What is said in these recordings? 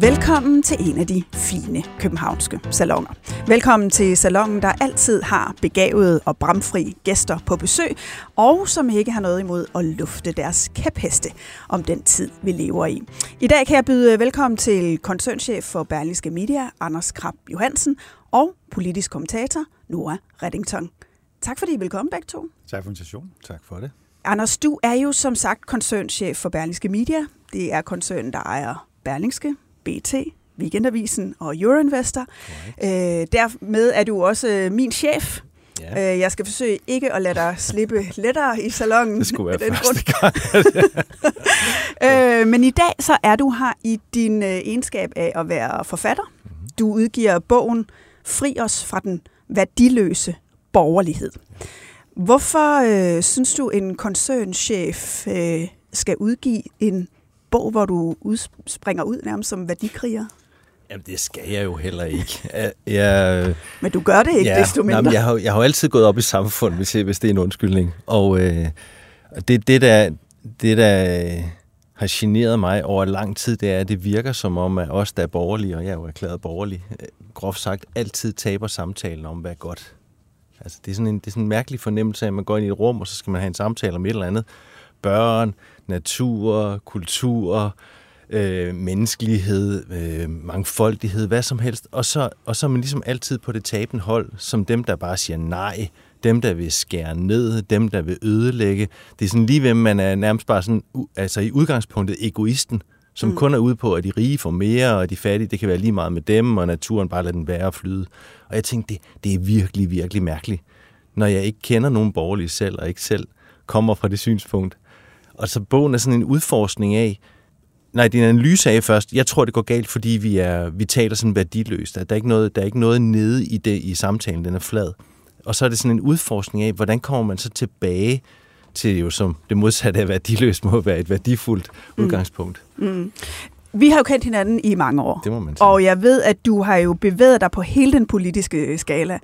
Velkommen til en af de fine københavnske salonger. Velkommen til salongen, der altid har begavede og bramfri gæster på besøg, og som ikke har noget imod at lufte deres kæpheste om den tid, vi lever i. I dag kan jeg byde velkommen til koncernchef for Berlingske Media, Anders Krab Johansen, og politisk kommentator, Nora Reddington. Tak fordi I vil komme begge to. Tak for invitationen. Tak for det. Anders, du er jo som sagt koncernchef for Berlingske Media. Det er koncernen, der ejer Berlingske, BT, Weekendavisen og Euroinvestor. Øh, dermed er du også øh, min chef. Ja. Øh, jeg skal forsøge ikke at lade dig slippe lettere i salongen. Det skulle være den første gang. øh, men i dag så er du her i din øh, egenskab af at være forfatter. Mm-hmm. Du udgiver bogen Fri os fra den værdiløse borgerlighed. Hvorfor øh, synes du, en koncernchef øh, skal udgive en bog, hvor du udspringer ud nærmest som værdikriger? Jamen, det skal jeg jo heller ikke. Jeg, men du gør det ikke, ja, desto mindre. Nej, jeg, har, jeg har jo altid gået op i samfundet, hvis, hvis det er en undskyldning. Og øh, det, det, der, det, der har generet mig over lang tid, det er, at det virker som om, at os, der er borgerlige, og jeg er jo erklæret borgerlig, groft sagt, altid taber samtalen om, hvad er godt. Altså, det, er sådan en, det er sådan en mærkelig fornemmelse af, at man går ind i et rum, og så skal man have en samtale om et eller andet. Børn, natur, kultur, øh, menneskelighed, øh, mangfoldighed, hvad som helst. Og så, og så er man ligesom altid på det tabende hold, som dem, der bare siger nej, dem, der vil skære ned, dem, der vil ødelægge. Det er sådan lige ved, man er nærmest bare sådan, altså i udgangspunktet egoisten, som mm. kun er ude på, at de rige får mere, og de fattige, det kan være lige meget med dem, og naturen bare lader den være og flyde. Og jeg tænkte, det, det er virkelig, virkelig mærkeligt, når jeg ikke kender nogen borgerlige selv, og ikke selv kommer fra det synspunkt. Og så bogen er sådan en udforskning af, nej, det er en analyse af først. Jeg tror, det går galt, fordi vi, er, vi taler sådan værdiløst. Der er, ikke noget, der er ikke noget nede i det i samtalen, den er flad. Og så er det sådan en udforskning af, hvordan kommer man så tilbage til jo som det modsatte af værdiløst må være et værdifuldt mm. udgangspunkt. Mm. Vi har jo kendt hinanden i mange år. Det må man sige. Og jeg ved, at du har jo bevæget dig på hele den politiske skala.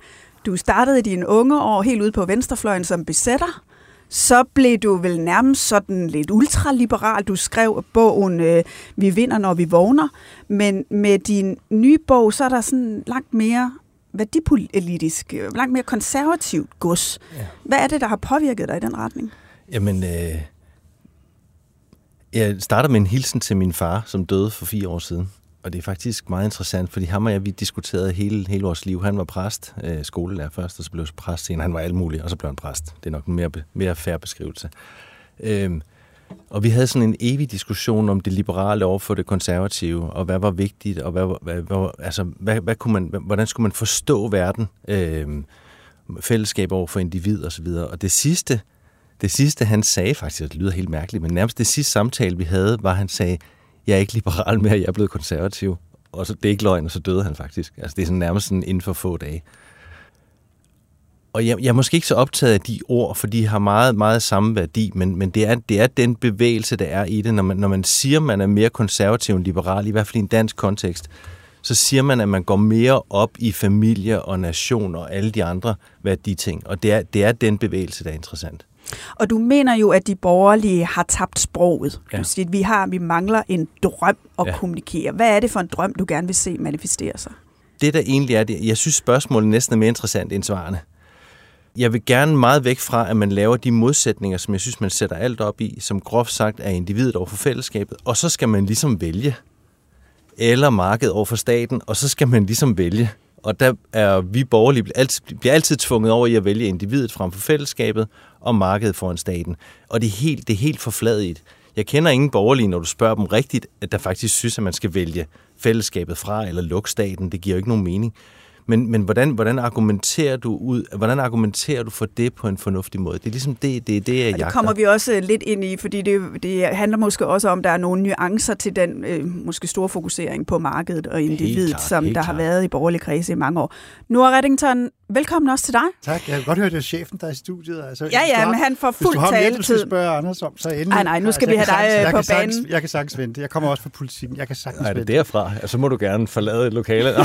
Du startede i dine unge år helt ude på venstrefløjen som besætter, så blev du vel nærmest sådan lidt ultraliberal. Du skrev bogen øh, Vi vinder, når vi vågner. Men med din nye bog, så er der sådan langt mere værdipolitisk, øh, langt mere konservativt gods. Ja. Hvad er det, der har påvirket dig i den retning? Jamen, øh, jeg starter med en hilsen til min far, som døde for fire år siden. Og det er faktisk meget interessant, fordi ham og jeg, vi diskuterede hele, hele vores liv. Han var præst, øh, skolelærer først, og så blev han præst senere. Han var alt muligt, og så blev han præst. Det er nok en mere, mere færre beskrivelse. Øhm, og vi havde sådan en evig diskussion om det liberale over for det konservative, og hvad var vigtigt, og hvad, hvad, hvad, altså, hvad, hvad kunne man, hvordan skulle man forstå verden, øhm, fællesskab over for individ og så videre. Og det sidste, det sidste, han sagde faktisk, det lyder helt mærkeligt, men nærmest det sidste samtale, vi havde, var, at han sagde, jeg er ikke liberal mere, jeg er blevet konservativ. Og så, det er ikke løgn, og så døde han faktisk. Altså, det er sådan nærmest sådan inden for få dage. Og jeg, jeg er måske ikke så optaget af de ord, for de har meget, meget samme værdi, men, men det, er, det er den bevægelse, der er i det. Når man, når man siger, man er mere konservativ end liberal, i hvert fald i en dansk kontekst, så siger man, at man går mere op i familie og nation og alle de andre værditing. Og det er, det er den bevægelse, der er interessant. Og du mener jo, at de borgerlige har tabt sproget. Ja. Siger, vi, har, vi mangler en drøm at ja. kommunikere. Hvad er det for en drøm, du gerne vil se manifestere sig? Det, der egentlig er det, jeg synes spørgsmålet næsten er mere interessant end svarene. Jeg vil gerne meget væk fra, at man laver de modsætninger, som jeg synes, man sætter alt op i, som groft sagt er individet over for fællesskabet, og så skal man ligesom vælge. Eller markedet over for staten, og så skal man ligesom vælge. Og der er vi borgerlige bliver altid, bliver altid tvunget over i at vælge individet frem for fællesskabet og markedet foran staten. Og det er helt, det er helt forfladigt. Jeg kender ingen borgerlige, når du spørger dem rigtigt, at der faktisk synes, at man skal vælge fællesskabet fra eller lukke staten. Det giver jo ikke nogen mening. Men, men hvordan, hvordan, argumenterer du ud, hvordan argumenterer du for det på en fornuftig måde? Det er ligesom det, det, er det jeg jagter. det kommer vi også lidt ind i, fordi det, det handler måske også om, at der er nogle nuancer til den øh, måske store fokusering på markedet og individet, klart, som der klar. har været i borgerlige kredse i mange år. Nora Reddington, velkommen også til dig. Tak, jeg kan godt høre, det er chefen, der er i studiet. Altså, ja, ja, men han får fuld taletid. Hvis du har mere, du spørge Anders om, så endelig. Nej, nej, nu skal altså, vi have dig øh, på banen. Sagtens, jeg kan sagtens vente. Jeg kommer også fra politikken. Jeg kan sagtens Nej, det er derfra. Altså, så må du gerne forlade lokalet.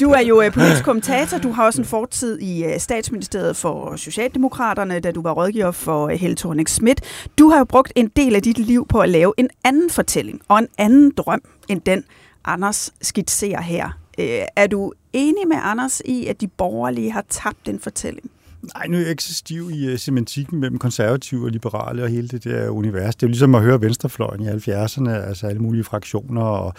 du er jo øh, politisk kommentator. Du har også en fortid i øh, statsministeriet for Socialdemokraterne, da du var rådgiver for øh, Helle thorning Schmidt. Du har jo brugt en del af dit liv på at lave en anden fortælling og en anden drøm end den, Anders skitserer her. Øh, er du enig med Anders i, at de borgerlige har tabt den fortælling? Nej, nu er jeg ikke så stiv i uh, semantikken mellem konservative og liberale og hele det der univers. Det er jo ligesom at høre venstrefløjen i 70'erne, altså alle mulige fraktioner. Og,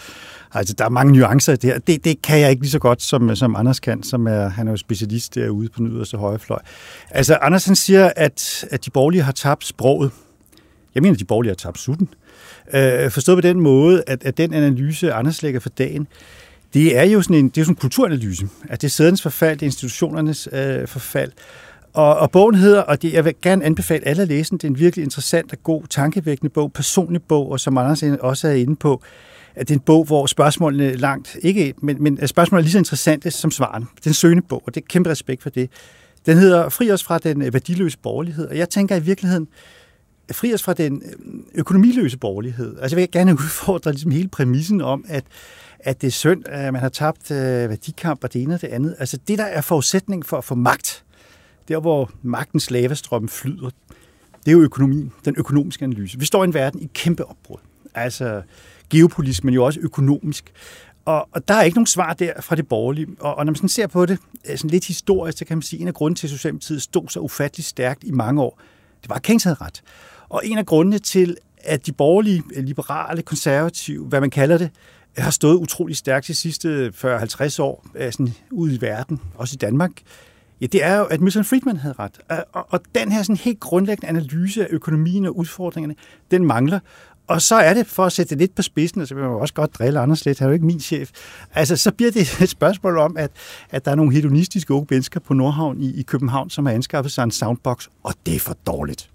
altså, der er mange nuancer i det her. Det, det kan jeg ikke lige så godt, som, øh, som Anders kan, som er, han er jo specialist derude på den yderste højrefløj. Altså, Anders han siger, at, at de borgerlige har tabt sproget. Jeg mener, at de borgerlige har tabt sutten. Uh, forstået på den måde, at, at den analyse, Anders lægger for dagen, det er jo sådan en, det er sådan en kulturanalyse. At det er sædens forfald, det er institutionernes øh, forfald. Og, og bogen hedder, og det, jeg vil gerne anbefale alle at læse den, det er en virkelig interessant og god, tankevækkende bog, personlig bog, og som Anders også er inde på, at det er en bog, hvor spørgsmålene er langt, ikke men, men spørgsmålene er lige så interessante som svaren. Det er en søgende bog, og det er kæmpe respekt for det. Den hedder Fri os fra den øh, værdiløse borgerlighed, og jeg tænker i virkeligheden, fri os fra den øh, økonomiløse borgerlighed. Altså jeg vil gerne udfordre ligesom hele præmissen om, at, at det er synd, at man har tabt øh, værdikamp og det ene og det andet. Altså det, der er forudsætning for at få magt, der hvor magtens lavastrøm flyder, det er jo økonomien, den økonomiske analyse. Vi står i en verden i kæmpe opbrud. Altså geopolitisk, men jo også økonomisk. Og, og der er ikke nogen svar der fra det borgerlige. Og, og når man sådan ser på det øh, sådan lidt historisk, så kan man sige, at en af grunden til, at Socialdemokratiet stod så ufattelig stærkt i mange år, det var, at Keynes havde ret. Og en af grundene til, at de borgerlige, øh, liberale, konservative, hvad man kalder det, har stået utrolig stærkt de sidste 40-50 år øh, sådan ude i verden, også i Danmark, Ja, det er jo, at Milton Friedman havde ret. Og, og den her sådan helt grundlæggende analyse af økonomien og udfordringerne, den mangler. Og så er det, for at sætte det lidt på spidsen, og så vil man også godt drille Anders lidt, han er jo ikke min chef, altså så bliver det et spørgsmål om, at, at der er nogle hedonistiske unge mennesker på Nordhavn i, i København, som har anskaffet sig en soundbox, og det er for dårligt.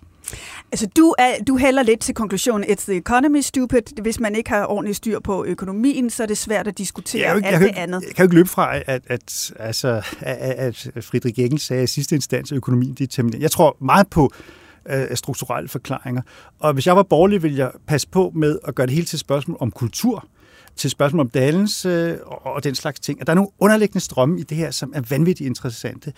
Altså, du, er, du hælder lidt til konklusionen, it's the economy stupid. Hvis man ikke har ordentligt styr på økonomien, så er det svært at diskutere ikke, alt det ikke, andet. Jeg kan jo ikke løbe fra, at, at, altså, at, at Friedrich Engels sagde, at sidste instans af økonomien, det er termineret. Jeg tror meget på øh, strukturelle forklaringer. Og hvis jeg var borgerlig, ville jeg passe på med at gøre det hele til et spørgsmål om kultur til spørgsmål om dannelse øh, og den slags ting. Og der er nogle underliggende strømme i det her, som er vanvittigt interessante.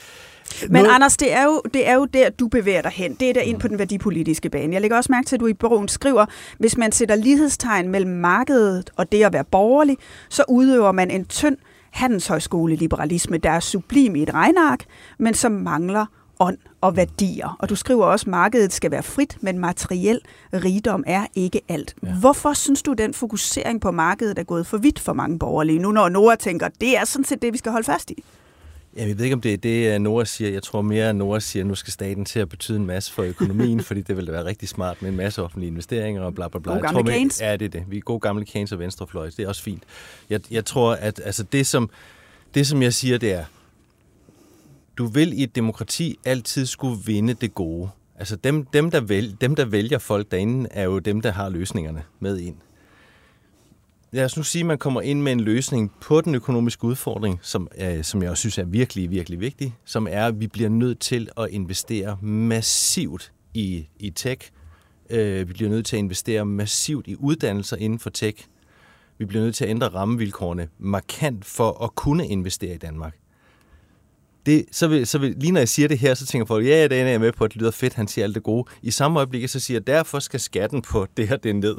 Men Noget... Anders, det er, jo, det er jo der, du bevæger dig hen. Det er der ind på den værdipolitiske bane. Jeg lægger også mærke til, at du i bogen skriver, hvis man sætter lighedstegn mellem markedet og det at være borgerlig, så udøver man en tynd handelshøjskole-liberalisme, der er sublim i et regnark, men som mangler ånd og værdier. Og du skriver også, at markedet skal være frit, men materiel rigdom er ikke alt. Ja. Hvorfor synes du, at den fokusering på markedet er gået for vidt for mange borgere lige nu, når Nora tænker, det er sådan set det, vi skal holde fast i? Ja, jeg ved ikke, om det er det, Nora siger. Jeg tror mere, at Nora siger, at nu skal staten til at betyde en masse for økonomien, fordi det vil være rigtig smart med en masse offentlige investeringer og bla bla bla. God gamle tror, Keynes. Ja, det er det. Vi er gode gamle Keynes og venstrefløj. Det er også fint. Jeg, jeg tror, at altså, det, som, det, som jeg siger, det er, du vil i et demokrati altid skulle vinde det gode. Altså dem, dem, der, vælger, dem der vælger folk derinde, er jo dem, der har løsningerne med ind. Lad os nu sige, at man kommer ind med en løsning på den økonomiske udfordring, som, øh, som jeg også synes er virkelig, virkelig vigtig, som er, at vi bliver nødt til at investere massivt i, i tech. Øh, vi bliver nødt til at investere massivt i uddannelser inden for tech. Vi bliver nødt til at ændre rammevilkårene markant for at kunne investere i Danmark det, så, vil, så vil, lige når jeg siger det her, så tænker folk, ja, det er jeg med på, at det lyder fedt, han siger alt det gode. I samme øjeblik, så siger jeg, derfor skal skatten på det her, det ned.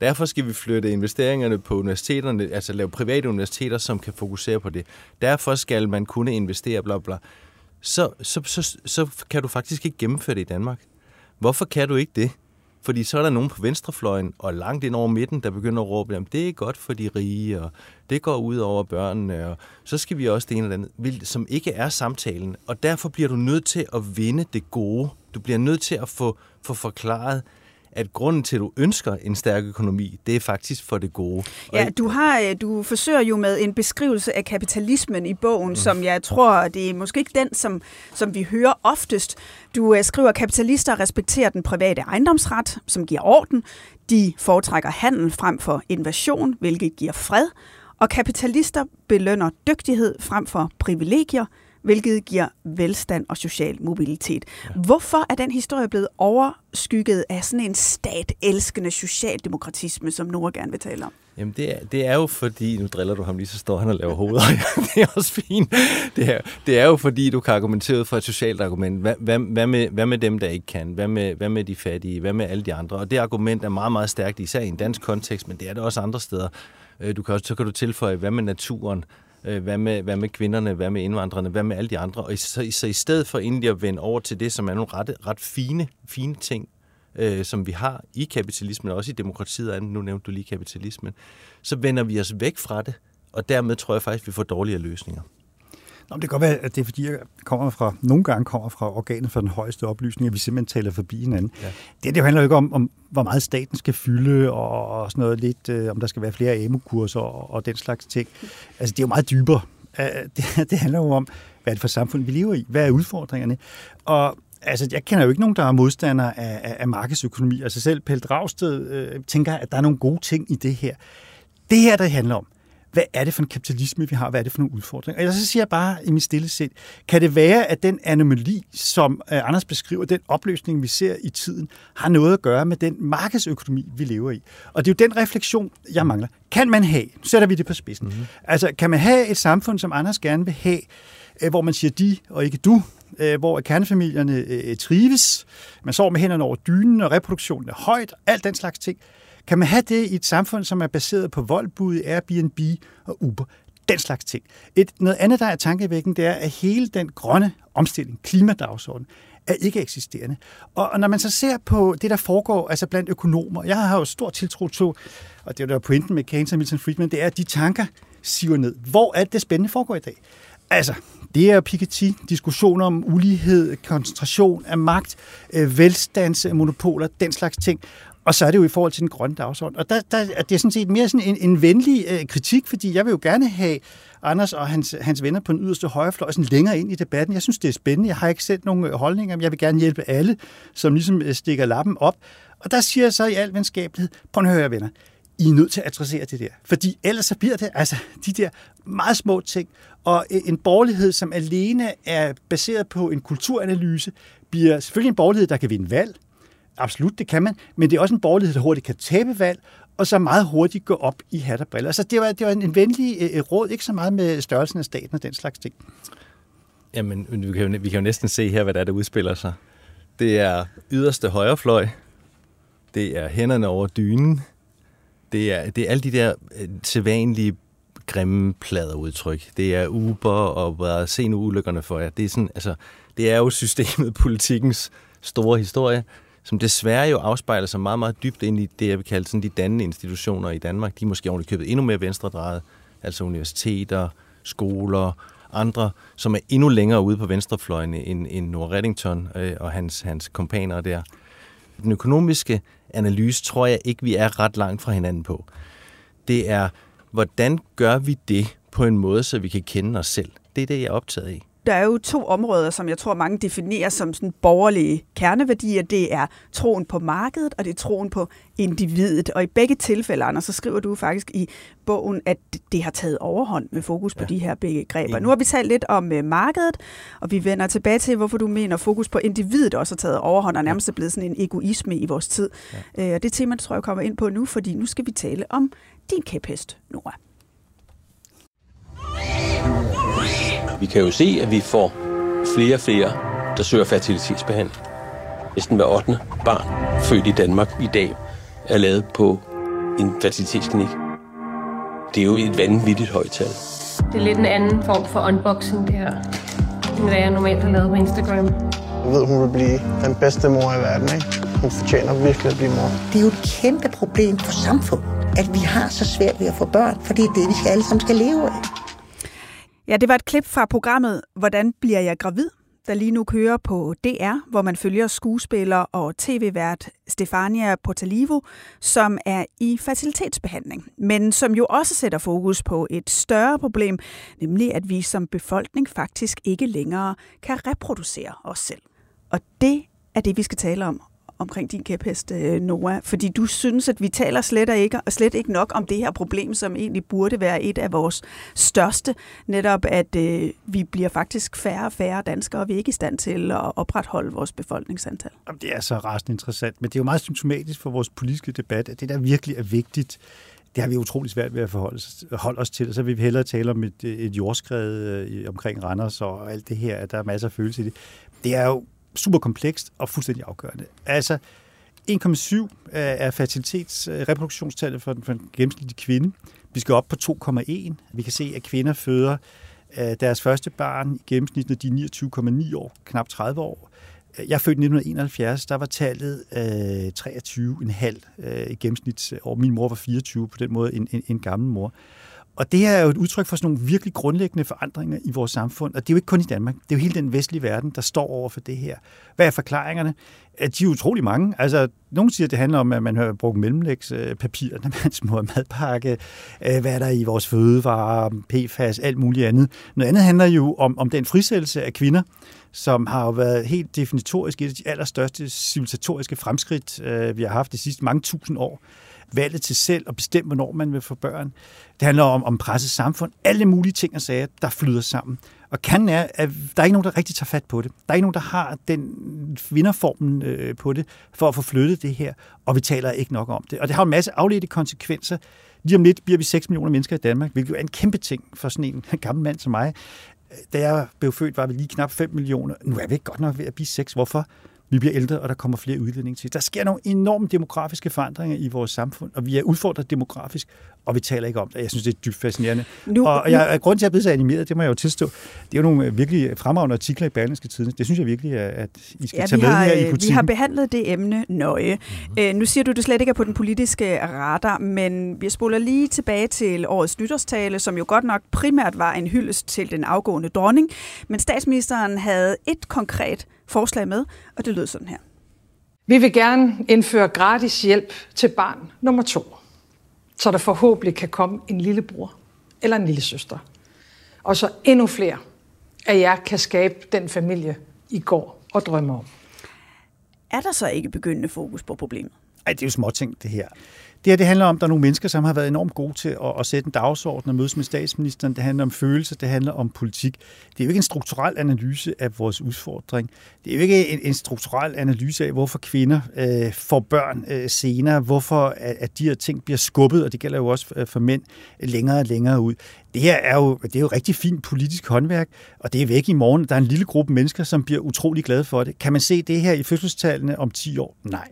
Derfor skal vi flytte investeringerne på universiteterne, altså lave private universiteter, som kan fokusere på det. Derfor skal man kunne investere, bla bla. Så, så, så, så kan du faktisk ikke gennemføre det i Danmark. Hvorfor kan du ikke det? Fordi så er der nogen på venstrefløjen og langt ind over midten, der begynder at råbe, at det er godt for de rige, og det går ud over børnene, og så skal vi også det ene eller andet, som ikke er samtalen. Og derfor bliver du nødt til at vinde det gode. Du bliver nødt til at få, få forklaret, at grunden til, at du ønsker en stærk økonomi, det er faktisk for det gode. Ja, du, har, øh, du forsøger jo med en beskrivelse af kapitalismen i bogen, mm. som jeg tror, det er måske ikke den, som, som vi hører oftest. Du uh, skriver, at kapitalister respekterer den private ejendomsret, som giver orden. De foretrækker handel frem for invasion, hvilket giver fred. Og kapitalister belønner dygtighed frem for privilegier, hvilket giver velstand og social mobilitet. Ja. Hvorfor er den historie blevet overskygget af sådan en stat-elskende socialdemokratisme, som Nora gerne vil tale om? Jamen det er, det er jo fordi, nu driller du ham lige, så står han og laver hoveder. det er også fint. Det er, det er jo fordi, du kan argumentere ud fra et socialt argument. Hvad, hvad, hvad, med, hvad med dem, der ikke kan? Hvad med, hvad med de fattige? Hvad med alle de andre? Og det argument er meget, meget stærkt, især i en dansk kontekst, men det er det også andre steder. Øh, du kan også, så kan du tilføje, hvad med naturen? Øh, hvad med, hvad med kvinderne? Hvad med indvandrerne? Hvad med alle de andre? Og så, så i stedet for egentlig at vende over til det, som er nogle ret, ret fine, fine ting, øh, som vi har i kapitalismen, og også i demokratiet, nu nævnte du lige kapitalismen, så vender vi os væk fra det, og dermed tror jeg faktisk, vi får dårligere løsninger. Nå, det kan godt være, at det er fordi, jeg kommer fra, nogle gange kommer fra organet for den højeste oplysning, at vi simpelthen taler forbi hinanden. Ja. Det, det handler jo ikke om, om, hvor meget staten skal fylde, og, og sådan noget lidt, øh, om der skal være flere AMU-kurser og, og den slags ting. Altså, det er jo meget dybere. Uh, det, det handler jo om, hvad er det for samfund, vi lever i? Hvad er udfordringerne? Og Altså, jeg kender jo ikke nogen, der er modstander af, af, af markedsøkonomi. Altså selv Pelle Dragsted øh, tænker, at der er nogle gode ting i det her. Det her, der handler om, hvad er det for en kapitalisme, vi har? Hvad er det for nogle udfordringer? Og så siger jeg bare i min stille sind, kan det være, at den anomali, som øh, Anders beskriver, den opløsning, vi ser i tiden, har noget at gøre med den markedsøkonomi, vi lever i? Og det er jo den refleksion, jeg mangler. Kan man have, nu sætter vi det på spidsen, mm-hmm. altså kan man have et samfund, som Anders gerne vil have, øh, hvor man siger de og ikke du, øh, hvor kernefamilierne trives, man sover med hænderne over dynen, og reproduktionen er højt, alt den slags ting. Kan man have det i et samfund, som er baseret på voldbud, Airbnb og Uber? Den slags ting. Et, noget andet, der er tankevækkende, det er, at hele den grønne omstilling, klimadagsordenen, er ikke eksisterende. Og, når man så ser på det, der foregår altså blandt økonomer, jeg har jo stor tiltro til, og det er jo der pointen med Keynes og Milton Friedman, det er, at de tanker siver ned. Hvor er det spændende foregår i dag? Altså, det er Piketty, diskussioner om ulighed, koncentration af magt, øh, velstandsmonopoler, den slags ting. Og så er det jo i forhold til den grønne dagsorden. Og der, der er det sådan set mere sådan en, en venlig øh, kritik, fordi jeg vil jo gerne have Anders og hans, hans venner på den yderste højrefløj sådan længere ind i debatten. Jeg synes, det er spændende. Jeg har ikke set nogen øh, holdninger, men jeg vil gerne hjælpe alle, som ligesom øh, stikker lappen op. Og der siger jeg så i al venskabelighed, prøv at høre, venner, I er nødt til at adressere det der. Fordi ellers så bliver det altså de der meget små ting. Og øh, en borgerlighed, som alene er baseret på en kulturanalyse, bliver selvfølgelig en borgerlighed, der kan vinde valg, Absolut, det kan man. Men det er også en borgerlighed, der hurtigt kan tabe valg, og så meget hurtigt gå op i hat og briller. Så det var, det var en, venlig øh, øh, råd, ikke så meget med størrelsen af staten og den slags ting. Jamen, vi kan, jo, vi kan jo næsten se her, hvad der er, der udspiller sig. Det er yderste højrefløj. Det er hænderne over dynen. Det er, det er alle de der øh, sædvanlige grimme pladerudtryk. Det er Uber og hvad se nu ulykkerne for jer. Det er, sådan, altså, det er jo systemet, politikkens store historie som desværre jo afspejler sig meget, meget dybt ind i det, jeg vil kalde sådan de dannende institutioner i Danmark. De er måske ordentligt købet endnu mere venstredrejet, altså universiteter, skoler, andre, som er endnu længere ude på venstrefløjen end, end Nord Reddington øh, og hans, hans kompaner der. Den økonomiske analyse tror jeg ikke, vi er ret langt fra hinanden på. Det er, hvordan gør vi det på en måde, så vi kan kende os selv? Det er det, jeg er optaget af der er jo to områder, som jeg tror mange definerer som sådan borgerlige kerneværdier. Det er troen på markedet, og det er troen på individet. Og i begge tilfælde, Anders, så skriver du faktisk i bogen, at det har taget overhånd med fokus på ja. de her begreber. Nu har vi talt lidt om uh, markedet, og vi vender tilbage til, hvorfor du mener, at fokus på individet også har taget overhånd, og nærmest er blevet sådan en egoisme i vores tid. Ja. Uh, og det tema, tror jeg, kommer ind på nu, fordi nu skal vi tale om din kæphest, Nora. Vi kan jo se, at vi får flere og flere, der søger fertilitetsbehandling. Næsten hver 8. barn født i Danmark i dag er lavet på en fertilitetsklinik. Det er jo et vanvittigt højt tal. Det er lidt en anden form for unboxing, det her, end hvad jeg normalt har lavet på Instagram. Jeg ved, hun vil blive den bedste mor i verden, ikke? Hun fortjener virkelig at blive mor. Det er jo et kæmpe problem for samfundet, at vi har så svært ved at få børn, fordi det er det, vi alle sammen skal leve af. Ja, det var et klip fra programmet Hvordan bliver jeg gravid? der lige nu kører på DR, hvor man følger skuespiller og tv-vært Stefania Portalivo, som er i facilitetsbehandling, men som jo også sætter fokus på et større problem, nemlig at vi som befolkning faktisk ikke længere kan reproducere os selv. Og det er det, vi skal tale om omkring din kæphest, øh, Noah, fordi du synes, at vi taler slet ikke, og slet ikke nok om det her problem, som egentlig burde være et af vores største, netop at øh, vi bliver faktisk færre og færre danskere, og vi er ikke i stand til at opretholde vores befolkningsantal. Det er så rasende interessant, men det er jo meget symptomatisk for vores politiske debat, at det der virkelig er vigtigt, det har vi utrolig svært ved at forholde holde os til, så vil vi hellere tale om et, et jordskred øh, omkring Randers og alt det her, at der er masser af følelse i det. Det er jo super komplekst og fuldstændig afgørende. Altså, 1,7 er fertilitets reproduktionstallet for den, for den gennemsnitlige kvinde. Vi skal op på 2,1. Vi kan se, at kvinder føder øh, deres første barn i gennemsnit, når de er 29,9 år, knap 30 år. Jeg fødte i 1971, der var tallet øh, 23,5 øh, i gennemsnit, og min mor var 24, på den måde en, en, en gammel mor. Og det her er jo et udtryk for sådan nogle virkelig grundlæggende forandringer i vores samfund. Og det er jo ikke kun i Danmark. Det er jo hele den vestlige verden, der står over for det her. Hvad er forklaringerne? At De er utrolig mange. Altså, nogle siger, at det handler om, at man har brugt mellemlægspapir, når man smører madpakke. Øh, hvad er der i vores fødevarer, PFAS, alt muligt andet. Noget andet handler jo om, om den frisættelse af kvinder, som har jo været helt definitorisk et af de allerstørste civilisatoriske fremskridt, øh, vi har haft de sidste mange tusind år valget til selv at bestemme, hvornår man vil få børn. Det handler om, om presset samfund. Alle mulige ting og sager, der flyder sammen. Og kan er, at der er ikke nogen, der rigtig tager fat på det. Der er ikke nogen, der har den vinderformen øh, på det, for at få flyttet det her. Og vi taler ikke nok om det. Og det har en masse afledte konsekvenser. Lige om lidt bliver vi 6 millioner mennesker i Danmark, hvilket er en kæmpe ting for sådan en gammel mand som mig. Da jeg blev født, var vi lige knap 5 millioner. Nu er vi ikke godt nok ved at blive 6. Hvorfor? Vi bliver ældre, og der kommer flere udlændinge til. Der sker nogle enorme demografiske forandringer i vores samfund, og vi er udfordret demografisk, og vi taler ikke om det. Jeg synes, det er dybt fascinerende. Nu, og jeg, grund til, at jeg er blevet så animeret, det må jeg jo tilstå, det er jo nogle virkelig fremragende artikler i Berlingske Tidene. Det synes jeg virkelig, at I skal ja, tage med har, her i butikken. Vi har behandlet det emne nøje. Mm-hmm. nu siger du, at du slet ikke er på den politiske radar, men vi spoler lige tilbage til årets nytårstale, som jo godt nok primært var en hyldest til den afgående dronning, men statsministeren havde et konkret forslag med, og det lød sådan her. Vi vil gerne indføre gratis hjælp til barn nummer to, så der forhåbentlig kan komme en lillebror eller en lille søster. Og så endnu flere af jer kan skabe den familie, I går og drømmer om. Er der så ikke begyndende fokus på problemet? Ej, det er jo småting, det her. Det her det handler om, at der er nogle mennesker, som har været enormt gode til at, at sætte en dagsorden og mødes med statsministeren. Det handler om følelser, det handler om politik. Det er jo ikke en strukturel analyse af vores udfordring. Det er jo ikke en, en strukturel analyse af, hvorfor kvinder øh, får børn øh, senere, hvorfor at, at de her ting bliver skubbet, og det gælder jo også øh, for mænd, længere og længere ud. Det her er jo, det er jo rigtig fint politisk håndværk, og det er væk i morgen. Der er en lille gruppe mennesker, som bliver utrolig glade for det. Kan man se det her i fødselstallene om 10 år? Nej.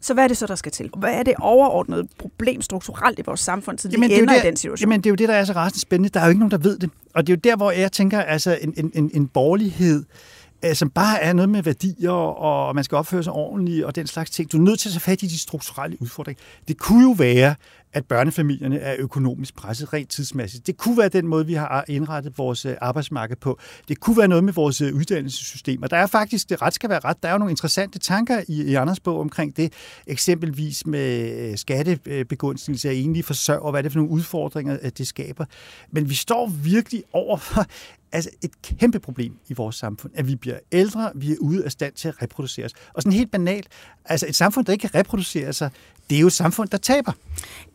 Så hvad er det så, der skal til? Hvad er det overordnede problem strukturelt i vores samfund, så jamen, ender det i den situation? Jamen, det er jo det, der er så rasende spændende. Der er jo ikke nogen, der ved det. Og det er jo der, hvor jeg tænker, altså en, en, en borgerlighed, øh, som bare er noget med værdier, og man skal opføre sig ordentligt, og den slags ting. Du er nødt til at tage fat i de strukturelle udfordringer. Det kunne jo være, at børnefamilierne er økonomisk presset rent tidsmæssigt. Det kunne være den måde, vi har indrettet vores øh, arbejdsmarked på. Det kunne være noget med vores øh, uddannelsessystem. Og der er faktisk, det ret skal være ret, der er jo nogle interessante tanker i, i Anders bog omkring det. Eksempelvis med øh, skattebegunstigelse af enlige forsørger, hvad er det for nogle udfordringer, det skaber. Men vi står virkelig over for altså et kæmpe problem i vores samfund, at vi bliver ældre, vi er ude af stand til at reproducere os. Og sådan helt banalt, altså et samfund, der ikke kan reproducere sig, det er jo et samfund, der taber.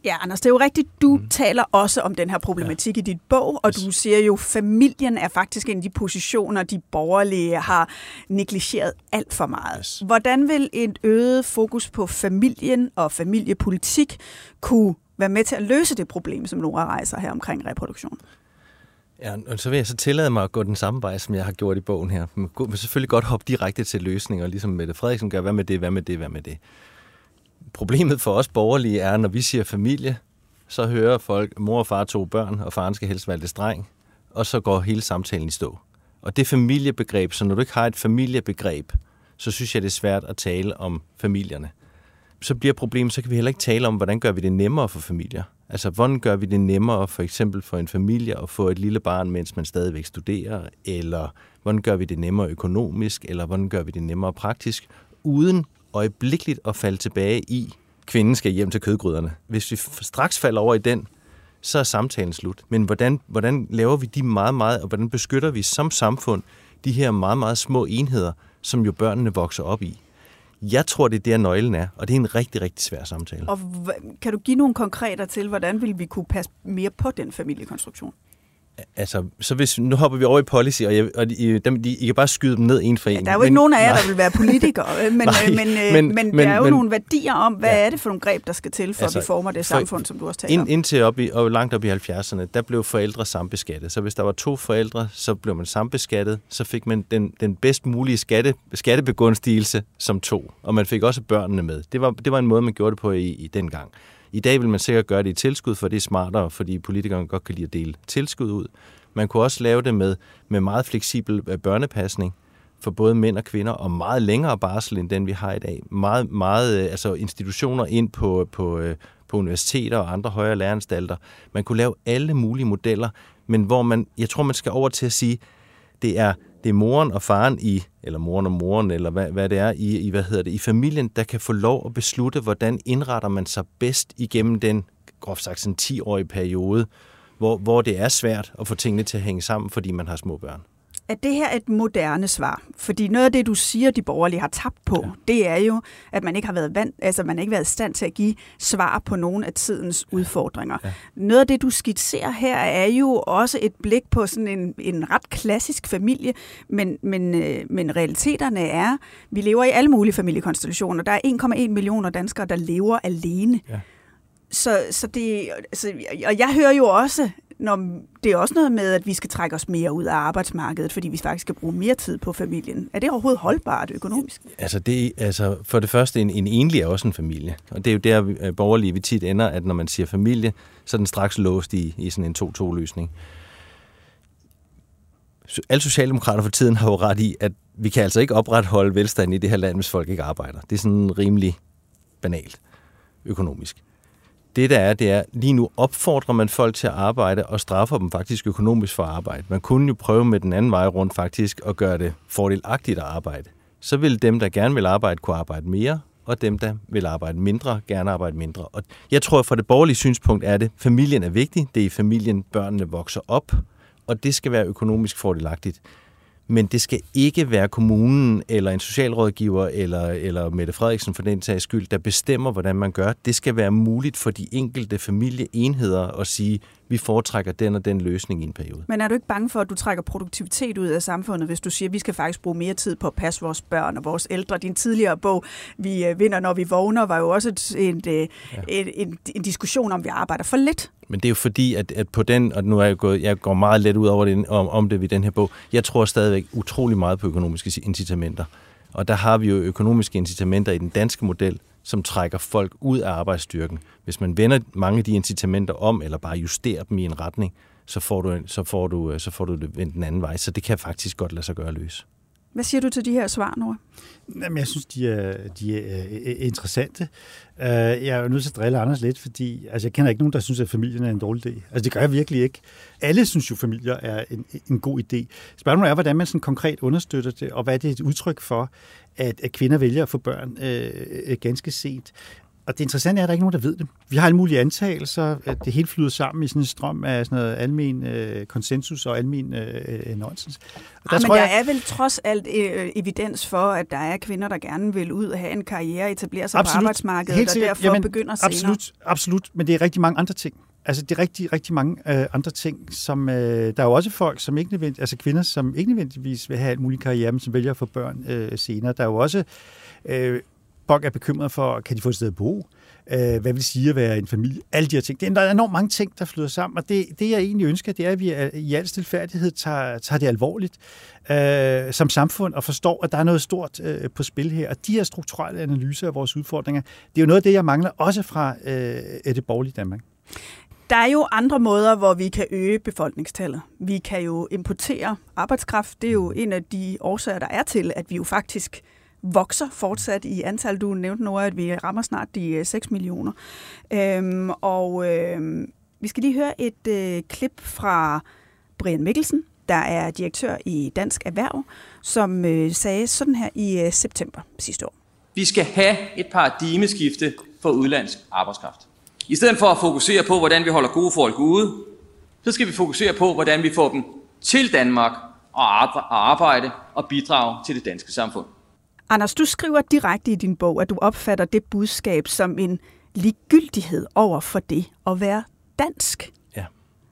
Ja, Anders, det er jo rigtigt. Du mm. taler også om den her problematik ja. i dit bog, og yes. du siger jo, at familien er faktisk en af de positioner, de borgerlige har negligeret alt for meget. Yes. Hvordan vil et øget fokus på familien og familiepolitik kunne være med til at løse det problem, som Nora rejser her omkring reproduktion? Ja, og så vil jeg så tillade mig at gå den samme vej, som jeg har gjort i bogen her. Man kan selvfølgelig godt hoppe direkte til løsninger, ligesom Mette Frederiksen gør. Hvad med det, hvad med det, hvad med det? Problemet for os borgerlige er, når vi siger familie, så hører folk, mor og far to børn, og faren skal helst være lidt streng, og så går hele samtalen i stå. Og det familiebegreb, så når du ikke har et familiebegreb, så synes jeg, det er svært at tale om familierne. Så bliver problemet, så kan vi heller ikke tale om, hvordan gør vi det nemmere for familier. Altså, hvordan gør vi det nemmere for eksempel for en familie at få et lille barn, mens man stadigvæk studerer? Eller hvordan gør vi det nemmere økonomisk? Eller hvordan gør vi det nemmere praktisk? Uden øjeblikkeligt at falde tilbage i, kvinden skal hjem til kødgryderne. Hvis vi straks falder over i den, så er samtalen slut. Men hvordan, hvordan laver vi de meget, meget, og hvordan beskytter vi som samfund de her meget, meget små enheder, som jo børnene vokser op i? Jeg tror, det er der nøglen er, og det er en rigtig, rigtig svær samtale. Og kan du give nogle konkreter til, hvordan vil vi kunne passe mere på den familiekonstruktion? Altså, så hvis, nu hopper vi over i policy, og, jeg, og de, dem, de, I kan bare skyde dem ned en for en. Ja, der er jo men, ikke nogen af jer, nej. der vil være politikere, men, nej, men, men, men, men der er jo men, nogle værdier om, hvad ja, er det for nogle greb, der skal til, for altså, at vi former det samfund, for, som du også taler ind, om. Indtil op i, og langt op i 70'erne, der blev forældre sambeskattet. Så hvis der var to forældre, så blev man sambeskattet, så fik man den, den bedst mulige skatte, skattebegunstigelse som to, og man fik også børnene med. Det var, det var en måde, man gjorde det på i, i den gang. I dag vil man sikkert gøre det i tilskud, for det er smartere, fordi politikerne godt kan lide at dele tilskud ud. Man kunne også lave det med, med meget fleksibel øh, børnepasning for både mænd og kvinder, og meget længere barsel end den, vi har i dag. Meget, meget øh, altså institutioner ind på, på, øh, på universiteter og andre højere læreanstalter. Man kunne lave alle mulige modeller, men hvor man, jeg tror, man skal over til at sige, det er, det er moren og faren i, eller moren og moren, eller hvad, hvad det er, i, i, hvad hedder det, i familien, der kan få lov at beslutte, hvordan indretter man sig bedst igennem den, groft sagt, sådan 10-årige periode, hvor, hvor det er svært at få tingene til at hænge sammen, fordi man har små børn. Er det her et moderne svar? Fordi noget af det, du siger, de borgerlige har tabt på, ja. det er jo, at man ikke har været vant, altså man ikke været i stand til at give svar på nogle af tidens udfordringer. Ja. Noget af det, du skitserer her, er jo også et blik på sådan en, en ret klassisk familie, men, men, øh, men realiteterne er, vi lever i alle mulige familiekonstellationer. Der er 1,1 millioner danskere, der lever alene. Ja. Så, så det, altså, og jeg hører jo også, når det er også noget med, at vi skal trække os mere ud af arbejdsmarkedet, fordi vi faktisk skal bruge mere tid på familien. Er det overhovedet holdbart økonomisk? Altså, det, altså for det første, en, en enlig er også en familie. Og det er jo der, øh, borgerlige vi tit ender, at når man siger familie, så er den straks låst i, i sådan en 2-2-løsning. Alle socialdemokrater for tiden har jo ret i, at vi kan altså ikke opretholde velstand i det her land, hvis folk ikke arbejder. Det er sådan rimelig banalt økonomisk. Det der er, det er, lige nu opfordrer man folk til at arbejde og straffer dem faktisk økonomisk for at arbejde. Man kunne jo prøve med den anden vej rundt faktisk at gøre det fordelagtigt at arbejde. Så vil dem, der gerne vil arbejde, kunne arbejde mere, og dem, der vil arbejde mindre, gerne arbejde mindre. Og jeg tror, at fra det borgerlige synspunkt er det, familien er vigtig. Det er i familien, børnene vokser op, og det skal være økonomisk fordelagtigt men det skal ikke være kommunen eller en socialrådgiver eller, eller Mette Frederiksen for den sags skyld, der bestemmer, hvordan man gør. Det skal være muligt for de enkelte familieenheder at sige, vi foretrækker den og den løsning i en periode. Men er du ikke bange for, at du trækker produktivitet ud af samfundet, hvis du siger, at vi skal faktisk bruge mere tid på at passe vores børn og vores ældre? Din tidligere bog, Vi øh, vinder, når vi vågner, var jo også et, et, øh, ja. et, en, en diskussion om, vi arbejder for lidt. Men det er jo fordi, at, at på den, og nu er jeg gået, jeg går meget let ud over det, om, om det ved den her bog, jeg tror stadigvæk utrolig meget på økonomiske incitamenter. Og der har vi jo økonomiske incitamenter i den danske model, som trækker folk ud af arbejdsstyrken. Hvis man vender mange af de incitamenter om, eller bare justerer dem i en retning, så får du, så får du, øh, så får du det vendt den anden vej. Så det kan faktisk godt lade sig gøre løs. Hvad siger du til de her svar, Nora? Jamen, jeg synes, de er, de er øh, øh, interessante. Øh, jeg er nødt til at drille Anders lidt, fordi altså, jeg kender ikke nogen, der synes, at familien er en dårlig idé. Altså, det gør jeg virkelig ikke. Alle synes jo, at familier er en, en god idé. Spørgsmålet er, hvordan man sådan konkret understøtter det, og hvad det er et udtryk for, at, at kvinder vælger at få børn øh, ganske sent. Og det interessante er, at der ikke er nogen, der ved det. Vi har alle mulige antagelser, at det hele flyder sammen i sådan en strøm af sådan noget almen øh, konsensus og almen øh, øh nonsens. Og der, Ej, tror men der jeg... er vel trods alt øh, evidens for, at der er kvinder, der gerne vil ud og have en karriere, etablere sig absolut. på arbejdsmarkedet, Helt og derfor Jamen, begynder senere. Absolut, absolut, men det er rigtig mange andre ting. Altså, det er rigtig, rigtig mange øh, andre ting, som... Øh, der er jo også folk, som ikke nødvendigvis... Altså kvinder, som ikke nødvendigvis vil have en mulig karriere, men som vælger at få børn øh, senere. Der er jo også... Øh, folk er bekymret for, kan de få et sted at bo? Øh, hvad vil det sige at være en familie? Alle de her ting. Det er, der er enormt mange ting, der flyder sammen, og det, det jeg egentlig ønsker, det er, at vi i al stilfærdighed tager, tager det alvorligt øh, som samfund og forstår, at der er noget stort øh, på spil her. Og de her strukturelle analyser af vores udfordringer, det er jo noget af det, jeg mangler også fra øh, det borgerlige Danmark. Der er jo andre måder, hvor vi kan øge befolkningstallet. Vi kan jo importere arbejdskraft. Det er jo en af de årsager, der er til, at vi jo faktisk vokser fortsat i antal. Du nævnte nu, at vi rammer snart de øh, 6 millioner. Øhm, og øhm, vi skal lige høre et øh, klip fra Brian Mikkelsen, der er direktør i Dansk Erhverv, som øh, sagde sådan her i øh, september sidste år. Vi skal have et paradigmeskifte for udlandsk arbejdskraft. I stedet for at fokusere på, hvordan vi holder gode folk ude, så skal vi fokusere på, hvordan vi får dem til Danmark og arbejde og bidrage til det danske samfund. Anders, du skriver direkte i din bog, at du opfatter det budskab som en ligegyldighed over for det at være dansk. Ja.